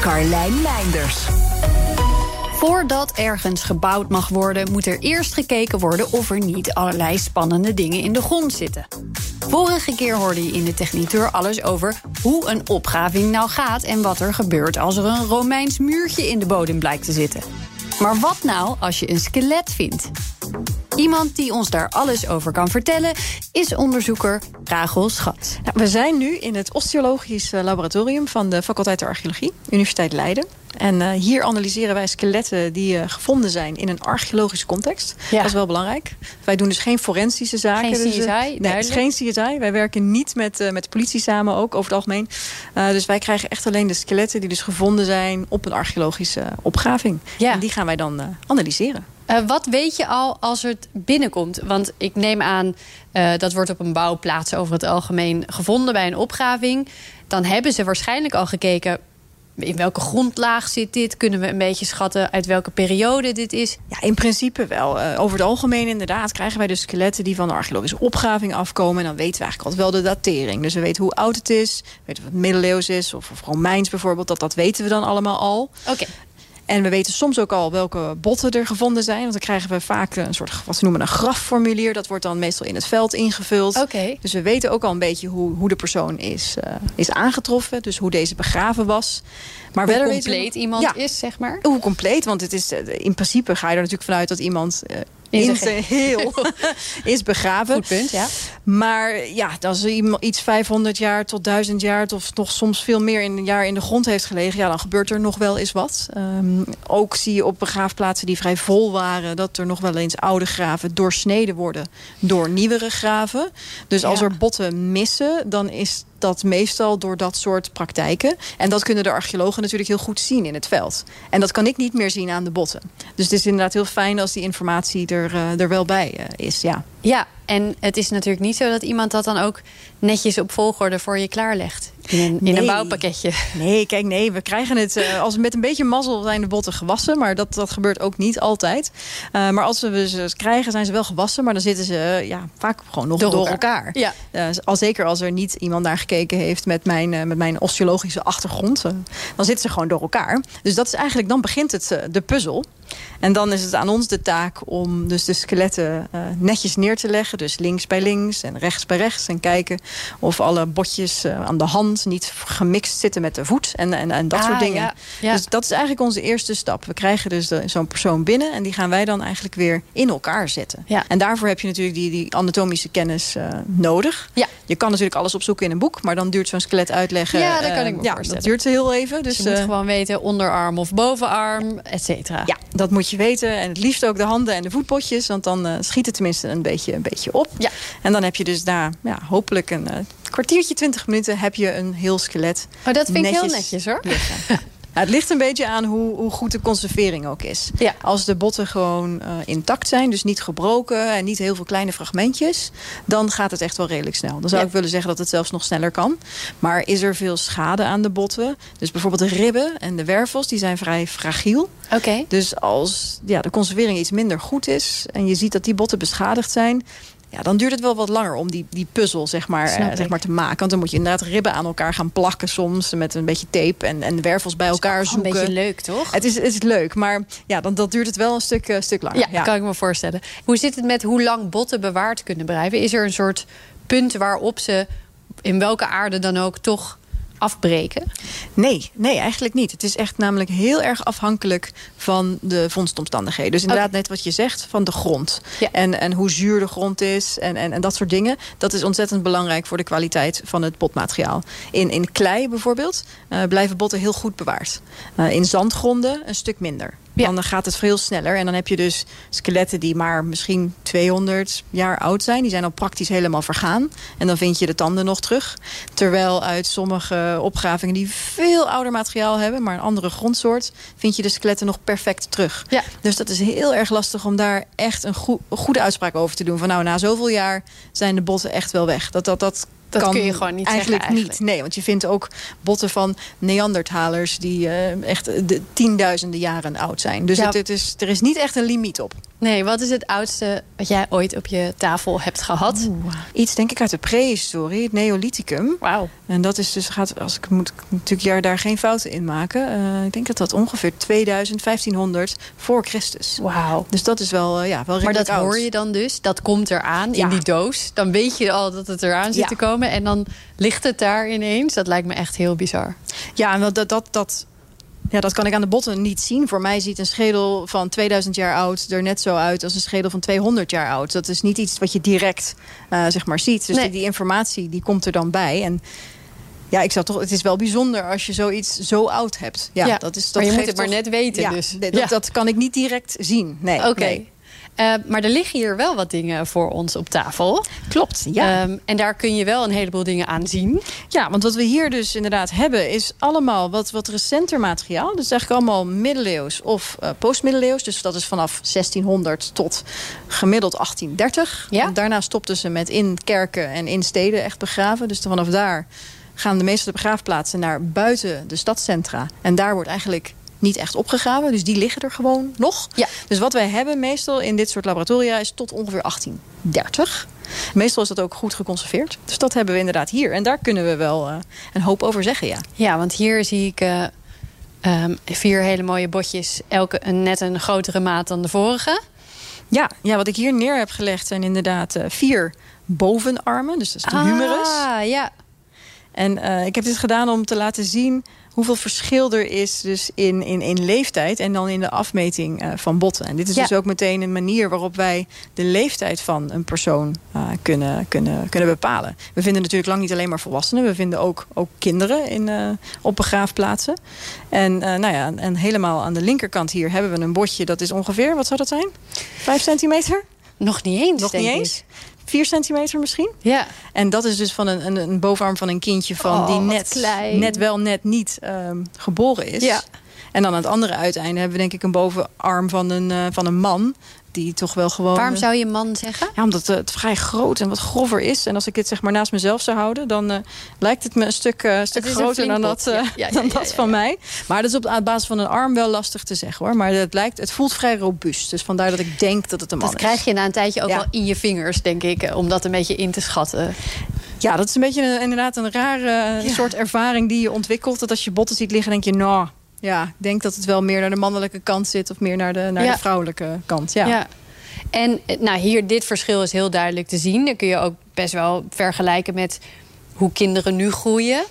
Carlijn Meinders. Voordat ergens gebouwd mag worden, moet er eerst gekeken worden of er niet allerlei spannende dingen in de grond zitten. Vorige keer hoorde je in de technieteur alles over hoe een opgraving nou gaat en wat er gebeurt als er een Romeins muurtje in de bodem blijkt te zitten. Maar wat nou als je een skelet vindt? Iemand die ons daar alles over kan vertellen is onderzoeker Rachel Schat. Ja, we zijn nu in het osteologisch eh, laboratorium van de faculteit der archeologie, Universiteit Leiden. En uh, hier analyseren wij skeletten die uh, gevonden zijn in een archeologische context. Ja. Dat is wel belangrijk. Wij doen dus geen forensische zaken. Geen CSI? Dus, uh, nee, het is geen CSI. Wij werken niet met, met de politie samen ook, over het algemeen. dus wij krijgen echt alleen de skeletten die dus gevonden zijn op een archeologische opgraving. Ja. En die gaan wij dan analyseren. Uh, wat weet je al als het binnenkomt? Want ik neem aan, uh, dat wordt op een bouwplaats over het algemeen gevonden bij een opgraving. Dan hebben ze waarschijnlijk al gekeken. In welke grondlaag zit dit? Kunnen we een beetje schatten uit welke periode dit is? Ja, in principe wel. Uh, over het algemeen inderdaad krijgen wij dus skeletten die van de archeologische opgraving afkomen. En dan weten we eigenlijk altijd wel de datering. Dus we weten hoe oud het is, weten of het middeleeuws is of, of Romeins bijvoorbeeld. Dat, dat weten we dan allemaal al. Oké. Okay. En we weten soms ook al welke botten er gevonden zijn. Want dan krijgen we vaak een soort, wat ze noemen een grafformulier. Dat wordt dan meestal in het veld ingevuld. Okay. Dus we weten ook al een beetje hoe, hoe de persoon is, uh, is aangetroffen. Dus hoe deze begraven was. Maar hoe compleet we... iemand ja, is, zeg maar? Hoe compleet, want het is, in principe ga je er natuurlijk vanuit dat iemand... Uh, in zijn heel is begraven. Goed punt, ja. Maar ja, als iemand iets 500 jaar tot 1000 jaar... of nog soms veel meer in een jaar in de grond heeft gelegen... ja, dan gebeurt er nog wel eens wat. Um, ook zie je op begraafplaatsen die vrij vol waren... dat er nog wel eens oude graven doorsneden worden... door nieuwere graven. Dus als Ja. er botten missen, dan is dat meestal door dat soort praktijken. En dat kunnen de archeologen natuurlijk heel goed zien in het veld. En dat kan ik niet meer zien aan de botten. Dus het is inderdaad heel fijn als die informatie er, uh, er wel bij uh, is. Ja. Ja, en het is natuurlijk niet zo dat iemand dat dan ook netjes op volgorde voor je klaarlegt. In een, in een bouwpakketje. Nee, kijk, nee, we krijgen het uh, als met een beetje mazzel zijn de botten gewassen. Maar dat, dat gebeurt ook niet altijd. Uh, maar als we ze krijgen, zijn ze wel gewassen. Maar dan zitten ze uh, ja, vaak gewoon nog Door door, elkaar. elkaar. Ja. al zeker als er niet iemand naar gekeken heeft met mijn, met mijn osteologische achtergrond. dan zitten ze gewoon door elkaar. Dus dat is eigenlijk, dan begint het de puzzel. En dan is het aan ons de taak om dus de skeletten netjes neer te leggen. Dus links bij links en rechts bij rechts. En kijken of alle botjes uh, aan de hand niet gemixt zitten met de voet. En, en, en dat Ah, soort dingen. ja, ja. Dus dat is eigenlijk onze eerste stap. We krijgen dus zo'n persoon binnen. En die gaan wij dan eigenlijk weer in elkaar zetten. Ja. En daarvoor heb je natuurlijk die, die anatomische kennis uh, nodig. Ja. Je kan natuurlijk alles opzoeken in een boek. Maar dan duurt zo'n skelet uitleggen. Ja, dat kan ik me voorstellen. dat duurt heel even. Dus, Dus je moet eh, gewoon weten onderarm of bovenarm, et cetera. ja, dat moet je weten. En het liefst ook de handen en de voetpotjes. Want dan eh, schiet het tenminste een beetje, een beetje op. Ja. En dan heb je dus daar ja, hopelijk een eh, kwartiertje, twintig minuten... heb je een heel skelet Oh, dat vind ik heel netjes netjes hoor. liggen. Nou, het ligt een beetje aan hoe, hoe goed de conservering ook is. Ja. Als de botten gewoon eh, intact zijn, dus niet gebroken... en niet heel veel kleine fragmentjes... dan gaat het echt wel redelijk snel. Dan zou Ja. ik willen zeggen dat het zelfs nog sneller kan. Maar is er veel schade aan de botten... dus bijvoorbeeld de ribben en de wervels, die zijn vrij fragiel... Oké. Dus als ja, de conservering iets minder goed is... en je ziet dat die botten beschadigd zijn... Ja, dan duurt het wel wat langer om die, die puzzel zeg maar, eh, zeg maar, te maken. Want dan moet je inderdaad ribben aan elkaar gaan plakken soms... met een beetje tape en, en wervels bij elkaar Een zoeken. beetje leuk, toch? Het is, het is leuk, maar ja, dan, dat duurt het wel een stuk, eh, stuk langer. Ja, kan ik me voorstellen. Hoe zit het met hoe lang botten bewaard kunnen blijven? Is er een soort punt waarop ze in welke aarde dan ook toch afbreken? Nee, nee, eigenlijk niet. Het is echt namelijk heel erg afhankelijk van de vondstomstandigheden. Dus inderdaad, net wat je zegt, van de grond. Ja. En, en hoe zuur de grond is en, en, en dat soort dingen. Dat is ontzettend belangrijk voor de kwaliteit van het botmateriaal. In, in klei bijvoorbeeld eh, blijven botten heel goed bewaard. Eh, in zandgronden een stuk minder. Dan gaat het veel sneller. En dan heb je dus skeletten die maar misschien 200 jaar oud zijn. Die zijn al praktisch helemaal vergaan. En dan vind je de tanden nog terug. Terwijl uit sommige opgravingen die veel ouder materiaal hebben... maar een andere grondsoort, vind je de skeletten nog perfect terug. Ja. Dus dat is heel erg lastig om daar echt een, goede uitspraak over te doen. Van nou, na zoveel jaar zijn de botten echt wel weg. Dat, dat, dat dat kan kun je gewoon niet eigenlijk, zeggen, eigenlijk. niet. Nee, want je vindt ook botten van Neandertalers... die uh, echt de tienduizenden jaren oud zijn. Dus Ja. het, het is, er is niet echt een limiet op. Nee, wat is het oudste wat jij ooit op je tafel hebt gehad? Iets denk ik uit de prehistorie, het Neolithicum. Wauw. En dat is dus, gaat, als ik moet natuurlijk jaar daar geen fouten in maken. Eh, ik denk dat dat ongeveer 2000, 1500 voor Christus. Wauw. Dus dat is wel, eh, ja, wel Maar dat oud. hoor je dan dus. Dat komt eraan Ja. in die doos. Dan weet je al dat het eraan zit Ja. te komen. En dan ligt het daar ineens. Dat lijkt me echt heel bizar. Ja, en dat, dat, dat, ja, dat kan ik aan de botten niet zien. Voor mij ziet een schedel van 2000 jaar oud er net zo uit als een schedel van 200 jaar oud. Dat is niet iets wat je direct eh, zeg maar ziet. Dus Nee. die, die informatie die komt er dan bij. En ja, ik zou toch, het is wel bijzonder als je zoiets zo oud hebt. Ja, dat is, dat maar je moet het maar net weten. Ja, dus. dat, Ja. dat kan ik niet direct zien. Nee, Oké. nee. Eh, maar er liggen hier wel wat dingen voor ons op tafel. Klopt, ja. Ehm, en daar kun je wel een heleboel dingen aan zien. Ja, want wat we hier dus inderdaad hebben... is allemaal wat, wat recenter materiaal. Dus eigenlijk allemaal middeleeuws of eh postmiddeleeuws. Dus dat is vanaf 1600 tot gemiddeld 1830. Ja. En daarna stopten ze met in kerken en in steden echt begraven. Dus vanaf daar gaan de meeste begraafplaatsen naar buiten de stadscentra. En daar wordt eigenlijk niet echt opgegraven. Dus die liggen er gewoon nog. Ja. Dus wat wij hebben meestal in dit soort laboratoria... is tot ongeveer 1830. Meestal is dat ook goed geconserveerd. Dus dat hebben we inderdaad hier. En daar kunnen we wel eh, een hoop over zeggen, ja. Ja, want hier zie ik eh, ehm, vier hele mooie botjes. Elke een, net een grotere maat dan de vorige. Ja, ja, wat ik hier neer heb gelegd zijn inderdaad eh, vier bovenarmen. Dus dat is de humerus. Ah, ja. En eh, ik heb dit gedaan om te laten zien hoeveel verschil er is dus in, in, in leeftijd en dan in de afmeting eh, van botten. En dit is Ja. dus ook meteen een manier waarop wij de leeftijd van een persoon eh, kunnen, kunnen, kunnen bepalen. We vinden natuurlijk lang niet alleen maar volwassenen. We vinden ook, ook kinderen in, op begraafplaatsen. En, nou ja, en helemaal aan de linkerkant hier hebben we een botje. Dat is ongeveer, wat zou dat zijn? Vijf centimeter? Nog niet eens, Nog niet ik. Eens? Vier centimeter misschien? Ja. En dat is dus van een, een, een bovenarm van een kindje van Oh, die wat net, klein. net wel net niet ehm, geboren is. Ja. En dan aan het andere uiteinde hebben we denk ik een bovenarm van een, eh, van een man. Die toch wel gewoon. Waarom eh, zou je man zeggen? Ja, omdat het vrij groot en wat grover is. En als ik het zeg maar naast mezelf zou houden, dan eh, lijkt het me een stuk, eh, stuk een groter dan dat, ja. Ja, ja, dan ja, dat van mij. Maar dat is op aan basis van een arm wel lastig te zeggen hoor. Maar het lijkt, het voelt vrij robuust. Dus vandaar dat ik denk dat het een man Dat is. krijg je na een tijdje ook wel in je vingers, denk ik. Om dat een beetje in te schatten. Ja, dat is een beetje een, inderdaad een rare soort ervaring die je ontwikkelt. Dat als je botten ziet liggen, denk je, nou, ja, ik denk dat het wel meer naar de mannelijke kant zit of meer naar de, naar Ja. de vrouwelijke kant. Ja. Ja. En eh, nou, hier, dit verschil is heel duidelijk te zien. Dan kun je ook best wel vergelijken met hoe kinderen nu groeien.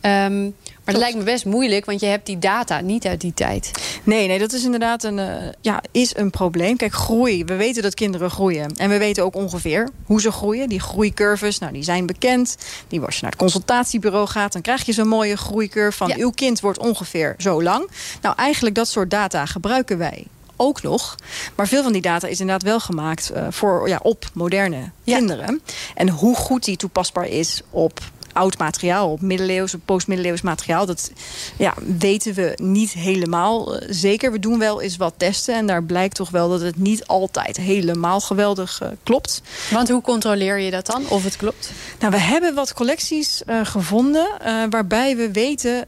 Ehm, maar dat lijkt me best moeilijk, want je hebt die data niet uit die tijd. Nee, nee, dat is inderdaad een, eh, ja, is een probleem. Kijk, groei. We weten dat kinderen groeien. En we weten ook ongeveer hoe ze groeien. Die groeicurves, nou, die zijn bekend. Die, als je naar het consultatiebureau gaat, dan krijg je zo'n mooie groeicurve van Ja. uw kind wordt ongeveer zo lang. Nou, eigenlijk dat soort data gebruiken wij ook nog. Maar veel van die data is inderdaad wel gemaakt eh, voor, ja, op moderne Ja. kinderen. En hoe goed die toepasbaar is op oud materiaal, op middeleeuws, op postmiddeleeuws materiaal, dat ja, weten we niet helemaal eh, zeker. We doen wel eens wat testen en daar blijkt toch wel dat het niet altijd helemaal geweldig eh, klopt. Want hoe controleer je dat dan, of het klopt? Nou, we hebben wat collecties eh, gevonden waarbij we weten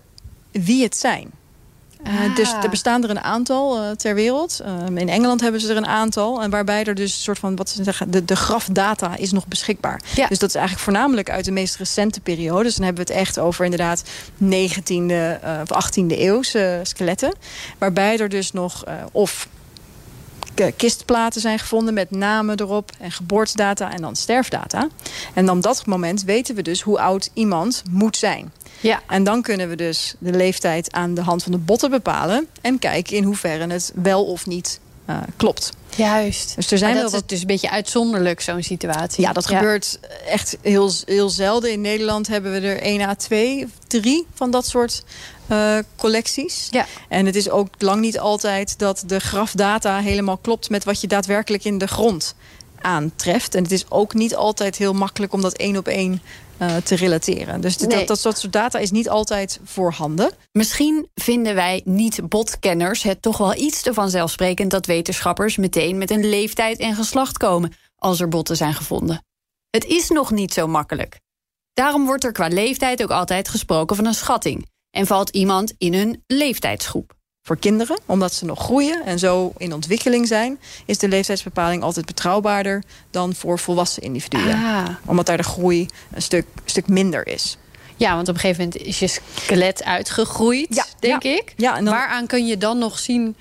wie het zijn. Eh, Ah. dus er bestaan er een aantal eh, ter wereld. Eh, in Engeland hebben ze er een aantal. En waarbij er dus een soort van, wat ze zeggen, de, de grafdata is nog beschikbaar. Ja. Dus dat is eigenlijk voornamelijk uit de meest recente periode. Dus dan hebben we het echt over inderdaad 19e eh, of 18e eeuwse skeletten. Waarbij er dus nog of kistplaten zijn gevonden met namen erop en geboortedata en dan sterfdata. En dan op dat moment weten we dus hoe oud iemand moet zijn. Ja. En dan kunnen we dus de leeftijd aan de hand van de botten bepalen. En kijken in hoeverre het wel of niet eh, klopt. Juist. Dus er zijn Maar wel dat is wat... dus een beetje uitzonderlijk, zo'n situatie. Ja, dat gebeurt echt heel, heel zelden. In Nederland hebben we er 1 à 2, 3 van dat soort grafcollecties. Ja. En het is ook lang niet altijd dat de grafdata helemaal klopt met wat je daadwerkelijk in de grond aantreft. En het is ook niet altijd heel makkelijk om dat één op één uh, te relateren. Dus Nee. dat, dat soort data is niet altijd voorhanden. Misschien vinden wij niet-botkenners het toch wel iets te vanzelfsprekend dat wetenschappers meteen met een leeftijd en geslacht komen als er botten zijn gevonden. Het is nog niet zo makkelijk. Daarom wordt er qua leeftijd ook altijd gesproken van een schatting en valt iemand in een leeftijdsgroep. Voor kinderen, omdat ze nog groeien en zo in ontwikkeling zijn, is de leeftijdsbepaling altijd betrouwbaarder dan voor volwassen individuen. Ah. Omdat daar de groei een stuk, stuk minder is. Ja, want op een gegeven moment is je skelet uitgegroeid, Ja, denk ja. ik. Ja, dan- Waaraan kun je dan nog zien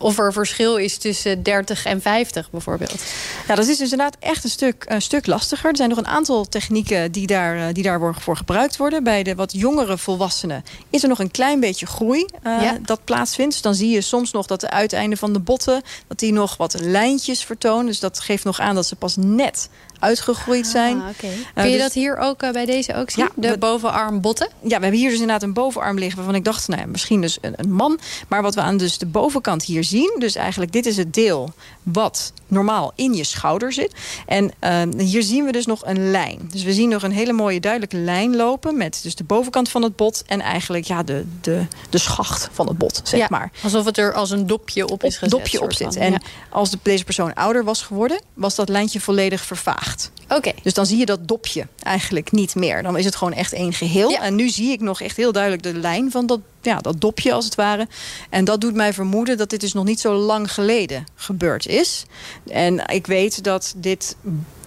of er verschil is tussen 30 en 50 bijvoorbeeld? Ja, dat is dus inderdaad echt een stuk, een stuk lastiger. Er zijn nog een aantal technieken die daar, eh, die daar voor gebruikt worden. Bij de wat jongere volwassenen is er nog een klein beetje groei eh, Ja. dat plaatsvindt. Dus dan zie je soms nog dat de uiteinden van de botten... dat die nog wat lijntjes vertonen. Dus dat geeft nog aan dat ze pas net uitgegroeid zijn. Ah, oké. Eh, Kun je dus- dat hier ook eh, bij deze ook zien? Ja, de dat- bovenarm botten? Ja, we hebben hier dus inderdaad een bovenarm liggen... waarvan ik dacht, nou ja, misschien dus een, een man. Maar wat we aan dus de bovenkant hier zien... dus eigenlijk dit is het deel wat normaal in je schouder zit. En eh, hier zien we dus nog een lijn. Dus we zien nog een hele mooie duidelijke lijn lopen... met dus de bovenkant van het bot... en eigenlijk ja, de, de, de schacht van het bot, zeg ja, maar. Alsof het er als een dopje op is gezet. dopje op zit. En Ja. als de, deze persoon ouder was geworden... was dat lijntje volledig vervaagd. Oké. Dus dan zie je dat dopje eigenlijk niet meer. Dan is het gewoon echt één geheel. Ja. En nu zie ik nog echt heel duidelijk de lijn van dat, ja, dat dopje als het ware. En dat doet mij vermoeden dat dit dus nog niet zo lang geleden gebeurd is. En ik weet dat dit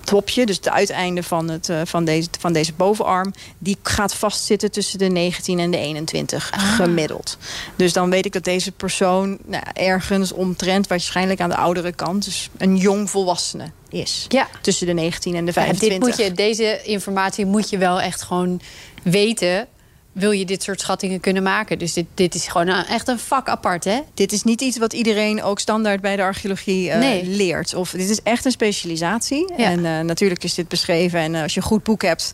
dopje, dus het uiteinde van, het, eh, van, deze, van deze bovenarm... die gaat vastzitten tussen de 19 en de 21 Ah. gemiddeld. Dus dan weet ik dat deze persoon nou, ergens omtrent... waarschijnlijk aan de oudere kant, dus een jong volwassene is. Ja. Tussen de 19 en de Ja, 25. dit moet je, deze informatie moet je wel echt gewoon weten. Wil je dit soort schattingen kunnen maken? Dus dit, dit is gewoon een- echt een vak apart, hè? Dit is niet iets wat iedereen ook standaard bij de archeologie eh, Nee. leert. Of dit is echt een specialisatie. Ja. En eh, natuurlijk is dit beschreven. En eh, als je een goed boek hebt,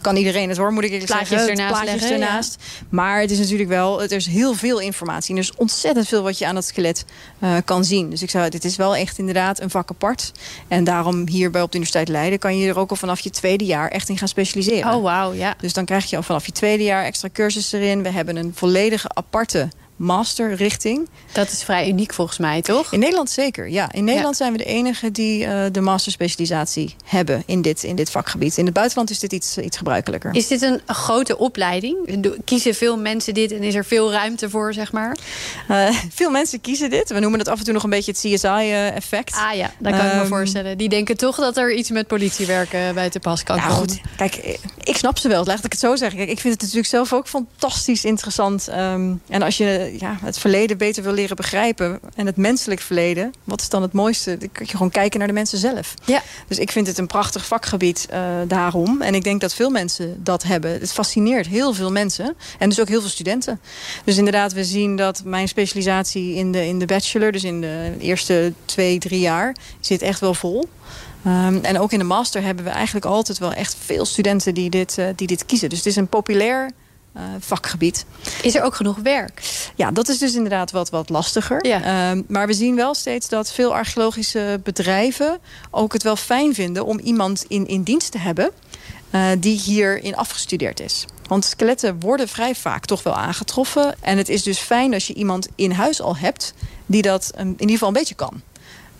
kan iedereen het hoor, moet ik eerlijk Plaatjes zeggen. ernaast Plaatjes leggen, ja. ernaast. Maar het is natuurlijk wel, er is heel veel informatie. En er is ontzettend veel wat je aan het skelet kan zien. Dus ik zou, dit is wel echt inderdaad een vak apart. En daarom hier bij op de Universiteit Leiden kan je er ook al vanaf je tweede jaar echt in gaan specialiseren. Oh, wauw, ja. Dus dan krijg je al vanaf je tweede jaar extra cursussen erin. We hebben een volledige aparte masterrichting. Dat is vrij uniek volgens mij, toch? In Nederland zeker, ja. In Nederland zijn we de enige die eh, de masterspecialisatie hebben in dit, in dit vakgebied. In het buitenland is dit iets, iets gebruikelijker. Is dit een grote opleiding? Kiezen veel mensen dit en is er veel ruimte voor, zeg maar? Eh, veel mensen kiezen dit. We noemen het af en toe nog een beetje het CSI-effect. Ah ja, dat kan ik me Ehm, voorstellen. Die denken toch dat er iets met politiewerk eh, bij te pas kan Ja, komen. goed. Kijk, eh, ik snap ze wel. Laat ik het zo zeggen. Kijk, ik vind het natuurlijk zelf ook fantastisch interessant. Ehm, en als je ja, het verleden beter wil leren begrijpen... en het menselijk verleden, wat is dan het mooiste? Dan kun je gewoon kijken naar de mensen zelf. Ja. Dus ik vind het een prachtig vakgebied eh, daarom. En ik denk dat veel mensen dat hebben. Het fascineert heel veel mensen. En dus ook heel veel studenten. Dus inderdaad, we zien dat mijn specialisatie in de, in de bachelor... dus in de eerste twee, drie jaar, zit echt wel vol. Ehm, en ook in de master hebben we eigenlijk altijd wel echt veel studenten die dit, eh, die dit kiezen. Dus het is een populair eh, vakgebied. Is er ook genoeg werk? Ja, dat is dus inderdaad wat, wat lastiger. Ja. Ehm, maar we zien wel steeds dat veel archeologische bedrijven ook het wel fijn vinden om iemand in, in dienst te hebben eh, die hierin afgestudeerd is. Want skeletten worden vrij vaak toch wel aangetroffen. En het is dus fijn als je iemand in huis al hebt die dat in ieder geval een beetje kan.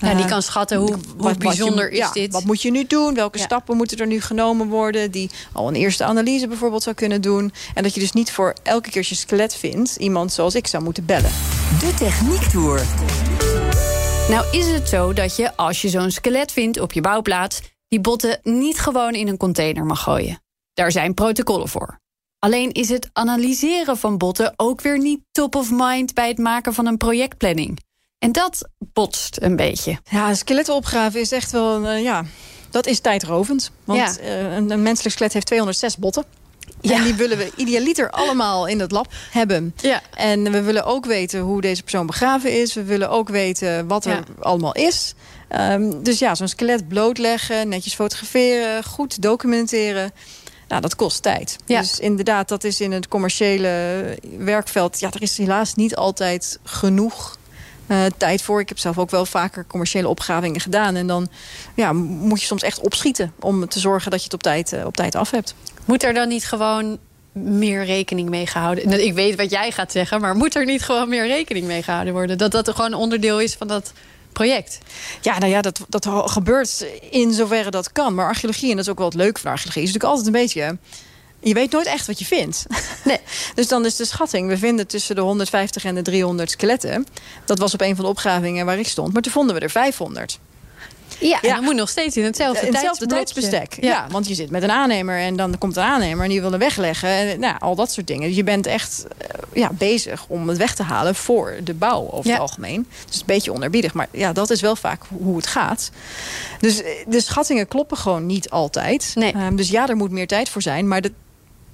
Ja, die Eh, kan schatten hoe, hoe wat- wat bijzonder je- is ja, dit. Wat moet je nu doen? Welke Ja. stappen moeten er nu genomen worden? Die al een eerste analyse bijvoorbeeld zou kunnen doen. En dat je dus niet voor elke keer als je skelet vindt... iemand zoals ik zou moeten bellen. De Techniek Tour. Nou is het zo dat je, als je zo'n skelet vindt op je bouwplaats... die botten niet gewoon in een container mag gooien. Daar zijn protocollen voor. Alleen is het analyseren van botten ook weer niet top of mind... bij het maken van een projectplanning. En dat botst een beetje. Ja, skeletten opgraven is echt wel... eh, ja, dat is tijdrovend. Want Ja. eh, een, een menselijk skelet heeft 206 botten. En die willen we idealiter allemaal in het lab hebben. Ja. En we willen ook weten hoe deze persoon begraven is. We willen ook weten wat er Ja. allemaal is. Ehm, dus ja, zo'n skelet blootleggen, netjes fotograferen, goed documenteren. Nou, dat kost tijd. Ja. Dus inderdaad, dat is in het commerciële werkveld... ja, er is helaas niet altijd genoeg eh, tijd voor. Ik heb zelf ook wel vaker commerciële opgravingen gedaan. En dan ja, moet je soms echt opschieten... om te zorgen dat je het op tijd, eh, op tijd af hebt. Moet er dan niet gewoon meer rekening mee gehouden? Nou, Ik weet wat jij gaat zeggen, maar moet er niet gewoon meer rekening mee gehouden worden? Dat dat er gewoon onderdeel is van dat project? Ja, nou ja, dat, dat gebeurt in zoverre dat kan. Maar archeologie, en dat is ook wel het leuke van archeologie... is natuurlijk altijd een beetje... Je weet nooit echt wat je vindt. Nee. dus dan is de schatting... we vinden tussen de 150 en de 300 skeletten. Dat was op een van de opgravingen waar ik stond. Maar toen vonden we er 500. Ja, en dan moet nog steeds in hetzelfde, In hetzelfde tijdsbestek. Ja. want je zit met een aannemer en dan komt een aannemer... en die wil hem wegleggen. En, nou, al dat soort dingen. Dus je bent echt eh, ja, bezig om het weg te halen voor de bouw over Ja. het algemeen. Dus een beetje onerbiedig. Maar ja, dat is wel vaak hoe het gaat. Dus eh, de schattingen kloppen gewoon niet altijd. Nee. Ehm, dus ja, er moet meer tijd voor zijn. Maar dit,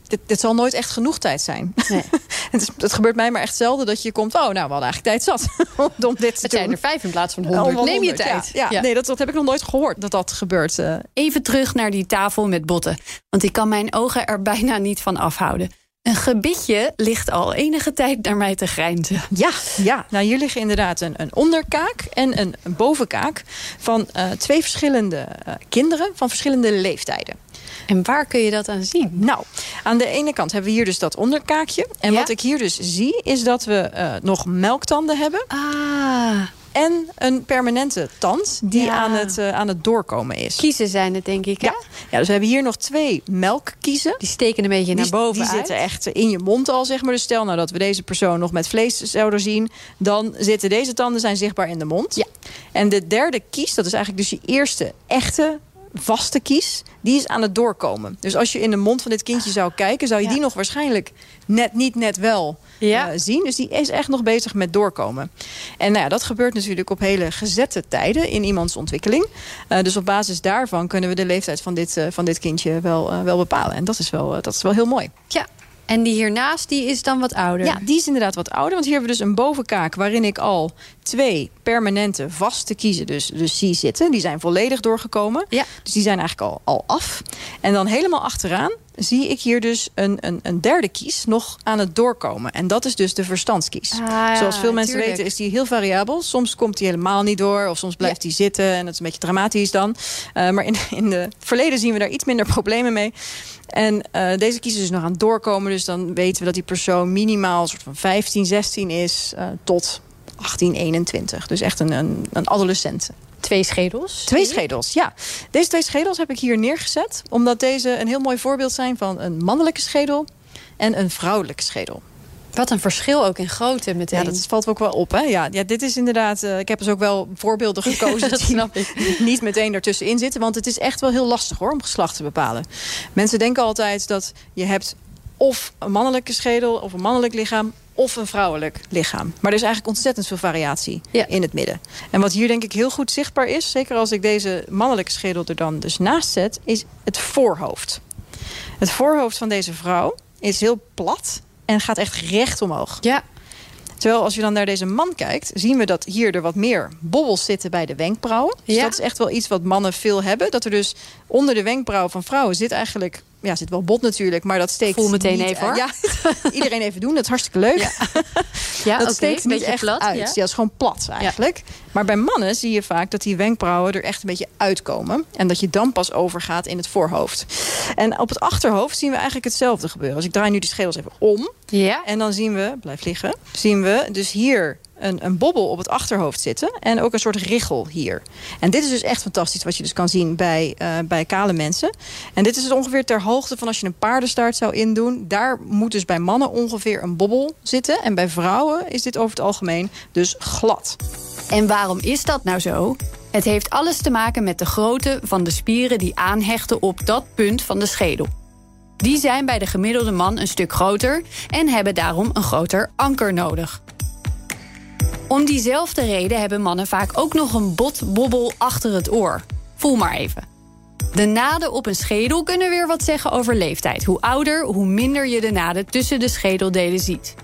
dit, dit zal nooit echt genoeg tijd zijn. Nee. het, is, het gebeurt mij maar echt zelden dat je komt... oh, nou, we hadden eigenlijk tijd zat om dit te Het doen. zijn er vijf in plaats van honderd. Neem je 100, ja. tijd. Ja, Ja. nee, dat, dat heb ik nog nooit gehoord dat dat gebeurt. eh. Even terug naar die tafel met botten. Want ik kan mijn ogen er bijna niet van afhouden. Een gebitje ligt al enige tijd naar mij te grijnzen. Ja, ja. Nou, hier liggen inderdaad een, een onderkaak en een, een bovenkaak... van eh, twee verschillende eh, kinderen van verschillende leeftijden. En waar kun je dat aan zien? Nou, aan de ene kant hebben we hier dus dat onderkaakje. En Ja. wat ik hier dus zie, is dat we eh, nog melktanden hebben... Ah, en een permanente tand die Ja. aan, het, eh, aan het doorkomen is. kiezen zijn het denk ik, hè? Ja. ja, dus we hebben hier nog twee melkkiezen. Die steken een beetje naar boven die uit. zitten echt in je mond al, zeg maar. Dus stel nou dat we deze persoon nog met vlees zouden zien... dan zitten deze tanden zijn zichtbaar in de mond. Ja. En de derde kies, dat is eigenlijk dus je eerste echte vaste kies... die is aan het doorkomen. Dus als je in de mond van dit kindje zou kijken... zou je Ja. die nog waarschijnlijk net niet net wel Ja. eh, zien. Dus die is echt nog bezig met doorkomen. En nou ja, dat gebeurt natuurlijk op hele gezette tijden in iemands ontwikkeling. Eh, dus op basis daarvan kunnen we de leeftijd van dit, eh, van dit kindje wel, wel bepalen. En dat is wel, dat is wel heel mooi. Ja. En die hiernaast, die is dan wat ouder. Ja, die is inderdaad wat ouder. Want hier hebben we dus een bovenkaak waarin ik al twee permanente vaste kiezen dus, dus zie zitten. Die zijn volledig doorgekomen. Ja. Dus die zijn eigenlijk al, al af. En dan helemaal achteraan zie ik hier dus een, een, een derde kies nog aan het doorkomen. En dat is dus de verstandskies. Ah, ja, Zoals veel mensen tuurlijk. weten is die heel variabel. Soms komt die helemaal niet door of soms blijft die zitten. En dat is een beetje dramatisch dan. Eh, maar in, in het verleden zien we daar iets minder problemen mee. En eh, deze kies is dus nog aan het doorkomen. Dus dan weten we dat die persoon minimaal een soort van 15, 16 is eh, tot 18, 21. Dus echt een, een, een adolescent. Twee schedels. Twee schedels, ja. Deze twee schedels heb ik hier neergezet. Omdat deze een heel mooi voorbeeld zijn van een mannelijke schedel en een vrouwelijke schedel. Wat een verschil ook in grootte meteen. Ja, dat valt ook wel op. Hè? Ja, ja, dit is inderdaad. eh, ik heb dus ook wel voorbeelden gekozen dat die snap ik. niet meteen ertussenin zitten. Want het is echt wel heel lastig hoor om geslacht te bepalen. Mensen denken altijd dat je hebt of een mannelijke schedel of een mannelijk lichaam of een vrouwelijk lichaam. Maar er is eigenlijk ontzettend veel variatie Ja. in het midden. En wat hier denk ik heel goed zichtbaar is, zeker als ik deze mannelijke schedel er dan dus naast zet, is het voorhoofd. Het voorhoofd van deze vrouw is heel plat en gaat echt recht omhoog. Ja. Terwijl als je dan naar deze man kijkt, zien we dat hier er wat meer bobbels zitten bij de wenkbrauwen. Dus Ja. dat is echt wel iets wat mannen veel hebben. Dat er dus onder de wenkbrauw van vrouwen zit eigenlijk, ja, zit wel bot natuurlijk, maar dat steekt. Voel meteen niet- even, hoor. Ja, iedereen even doen, dat is hartstikke leuk. Ja. Ja, dat steekt een beetje echt plat, uit. ja. Ja. dat is gewoon plat eigenlijk. Maar bij mannen zie je vaak dat die wenkbrauwen er echt een beetje uitkomen. En dat je dan pas overgaat in het voorhoofd. En op het achterhoofd zien we eigenlijk hetzelfde gebeuren. Als ik draai nu die schedels even om. Ja. En dan zien we, blijf liggen, zien we dus hier een, een bobbel op het achterhoofd zitten. En ook een soort richel hier. En dit is dus echt fantastisch wat je dus kan zien bij, eh, bij kale mensen. En dit is dus ongeveer ter hoogte van als je een paardenstaart zou indoen. Daar moet dus bij mannen ongeveer een bobbel zitten. En bij vrouwen is dit over het algemeen dus glad. En waarom is dat nou zo? Het heeft alles te maken met de grootte van de spieren die aanhechten op dat punt van de schedel. Die zijn bij de gemiddelde man een stuk groter en hebben daarom een groter anker nodig. Om diezelfde reden hebben mannen vaak ook nog een botbobbel achter het oor. Voel maar even. De naden op een schedel kunnen weer wat zeggen over leeftijd. Hoe ouder, hoe minder je de naden tussen de schedeldelen ziet.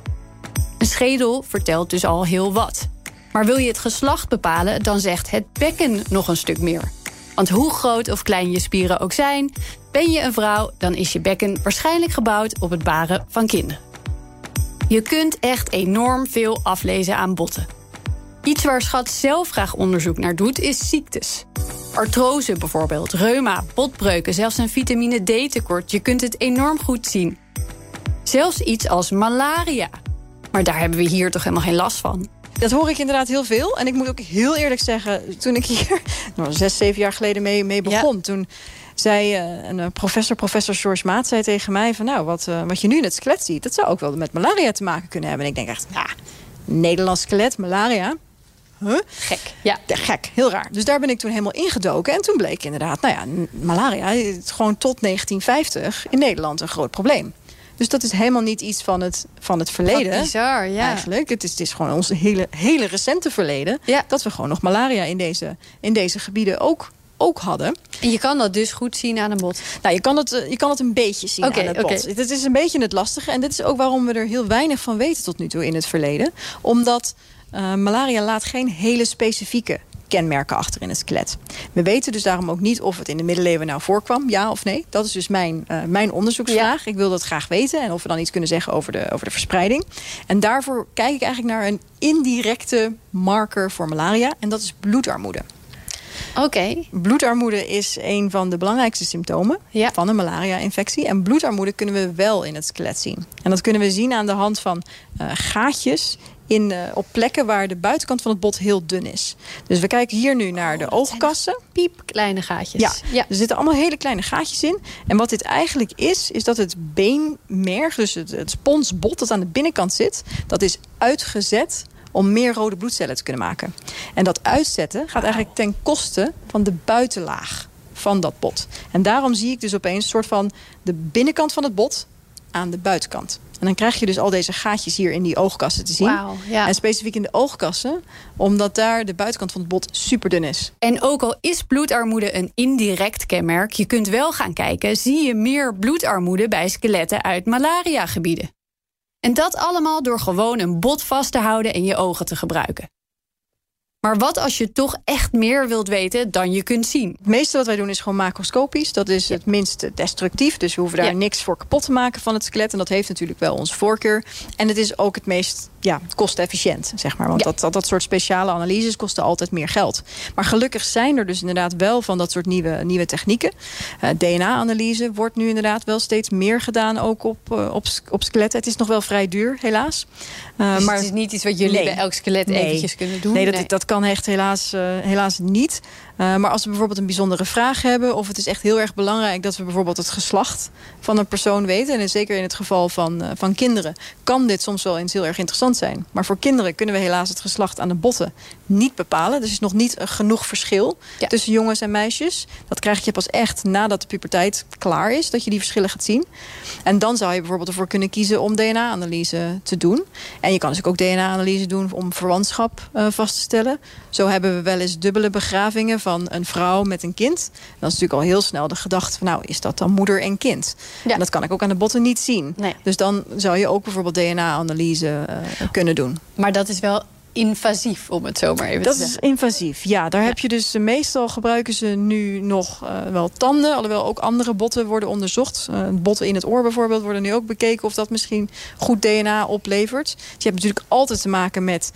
Een schedel vertelt dus al heel wat. Maar wil je het geslacht bepalen, dan zegt het bekken nog een stuk meer. Want hoe groot of klein je spieren ook zijn, Ben je een vrouw, dan is je bekken waarschijnlijk gebouwd op het baren van kinderen. Je kunt echt enorm veel aflezen aan botten. Iets waar Schat zelf graag onderzoek naar doet, is ziektes. Artrose bijvoorbeeld, reuma, botbreuken, zelfs een vitamine D-tekort. Je kunt het enorm goed zien. Zelfs iets als malaria. Maar daar hebben we hier toch helemaal geen last van. Dat hoor ik inderdaad heel veel. En ik moet ook heel eerlijk zeggen, toen ik hier nou, zes, zeven jaar geleden mee, mee begon... toen zei uh, een professor, professor George Maat, zei tegen mij... van nou, wat, uh, wat je nu in het skelet ziet, dat zou ook wel met malaria te maken kunnen hebben. En ik denk echt, ja, Nederlands skelet, malaria... Huh? Gek. Ja. Gek, heel raar. Dus daar ben ik toen helemaal ingedoken. En toen bleek inderdaad, nou ja, malaria is gewoon tot 1950 in Nederland een groot probleem. Dus dat is helemaal niet iets van het, van het verleden. Wat bizar, ja. Eigenlijk. Het is, het is gewoon ons hele, hele recente verleden. Ja. Dat we gewoon nog malaria in deze, in deze gebieden ook, ook hadden. En je kan dat dus goed zien aan een bot? Nou, je kan het, je kan het een beetje zien aan het bot. oké. Het is een beetje het lastige. En dit is ook waarom we er heel weinig van weten tot nu toe in het verleden. Omdat eh, malaria laat geen hele specifieke kenmerken achter in het skelet. We weten dus daarom ook niet of het in de middeleeuwen nou voorkwam, ja of nee. Dat is dus mijn, uh, mijn onderzoeksvraag. Ik wil dat graag weten en of we dan iets kunnen zeggen over de, over de verspreiding. En daarvoor kijk ik eigenlijk naar een indirecte marker voor malaria en dat is bloedarmoede. Oké. Okay. Bloedarmoede is een van de belangrijkste symptomen ja. van een malaria-infectie. En bloedarmoede kunnen we wel in het skelet zien. En dat kunnen we zien aan de hand van uh, gaatjes in, uh, op plekken waar de buitenkant van het bot heel dun is. Dus we kijken hier nu naar de oogkassen. Piepkleine gaatjes. Ja, ja, er zitten allemaal hele kleine gaatjes in. En wat dit eigenlijk is, is dat het beenmerg, dus het, het sponsbot dat aan de binnenkant zit... dat is uitgezet om meer rode bloedcellen te kunnen maken. En dat uitzetten gaat eigenlijk ten koste van de buitenlaag van dat bot. En daarom zie ik dus opeens een soort van de binnenkant van het bot aan de buitenkant. En dan krijg je dus al deze gaatjes hier in die oogkassen te zien. Wow, ja. En specifiek in de oogkassen, omdat daar de buitenkant van het bot super dun is. En ook al is bloedarmoede een indirect kenmerk, je kunt wel gaan kijken, zie je meer bloedarmoede bij skeletten uit malariagebieden. En dat allemaal door gewoon een bot vast te houden en je ogen te gebruiken. Maar wat als je toch echt meer wilt weten dan je kunt zien? Het meeste wat wij doen is gewoon macroscopisch. Dat is ja. het minst destructief. Dus we hoeven daar ja. niks voor kapot te maken van het skelet. En dat heeft natuurlijk wel onze voorkeur. En het is ook het meest ja, kostefficiënt, zeg maar. Want ja. dat, dat, dat soort speciale analyses kosten altijd meer geld. Maar gelukkig zijn er dus inderdaad wel van dat soort nieuwe, nieuwe technieken. Uh, DNA-analyse wordt nu inderdaad wel steeds meer gedaan, ook op, uh, op, op skeletten. Het is nog wel vrij duur, helaas. Uh, dus maar het is niet iets wat jullie nee. bij elk skelet nee. eventjes kunnen doen? Nee, dat, nee. dat kan echt helaas, helaas niet. Uh, maar als we bijvoorbeeld een bijzondere vraag hebben... of het is echt heel erg belangrijk dat we bijvoorbeeld het geslacht van een persoon weten... en zeker in het geval van, uh, van kinderen... kan dit soms wel eens heel erg interessant zijn. Maar voor kinderen kunnen we helaas het geslacht aan de botten niet bepalen. Dus er is nog niet uh, genoeg verschil ja. tussen jongens en meisjes. Dat krijg je pas echt nadat de puberteit klaar is... dat je die verschillen gaat zien. En dan zou je bijvoorbeeld ervoor kunnen kiezen om DNA-analyse te doen. En je kan dus ook DNA-analyse doen om verwantschap vast te stellen. Zo hebben we wel eens dubbele begravingen van een vrouw met een kind. Dat is natuurlijk al heel snel de gedachte van... nou, is dat dan moeder en kind? Ja. En dat kan ik ook aan de botten niet zien. Nee. Dus dan zou je ook bijvoorbeeld DNA-analyse uh, kunnen doen. Maar dat is wel invasief, om het zo maar even dat te zeggen. Dat is invasief, ja. Daar ja. heb je dus... meestal gebruiken ze nu nog uh, wel tanden. Alhoewel ook andere botten worden onderzocht. Uh, botten in het oor bijvoorbeeld worden nu ook bekeken... of dat misschien goed DNA oplevert. Dus je hebt natuurlijk altijd te maken met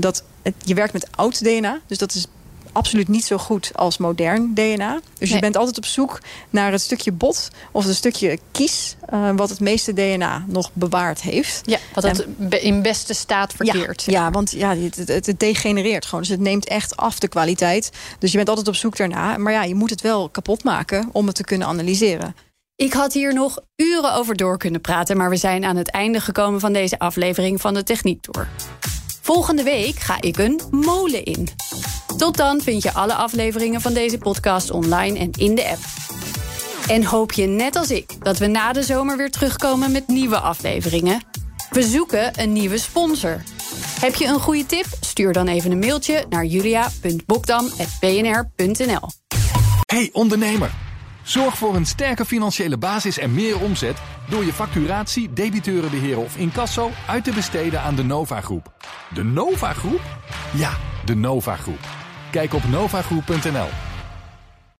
dat... Het, je werkt met oud DNA, dus dat is absoluut niet zo goed als modern DNA. Dus je bent altijd op zoek naar het stukje bot of het stukje kies... Uh, wat het meeste DNA nog bewaard heeft. Ja, wat dat en, in beste staat verkeert. Ja, ja want ja, het, het, het, degenereert gewoon. Dus het neemt echt af de kwaliteit. Dus je bent altijd op zoek daarna. Maar ja, je moet het wel kapot maken om het te kunnen analyseren. Ik had hier nog uren over door kunnen praten... maar we zijn aan het einde gekomen van deze aflevering van de Techniek Tour. Volgende week ga ik een molen in. Tot dan vind je alle afleveringen van deze podcast online en in de app. En hoop je net als ik dat we na de zomer weer terugkomen met nieuwe afleveringen? We zoeken een nieuwe sponsor. Heb je een goede tip? Stuur dan even een mailtje naar julia.bokdam.bnr.nl Hey ondernemer! Zorg voor een sterke financiële basis en meer omzet... door je facturatie, debiteurenbeheer of incasso uit te besteden aan de Nova Groep. De Nova Groep? Ja, de Nova Groep. Kijk op novagroep.nl.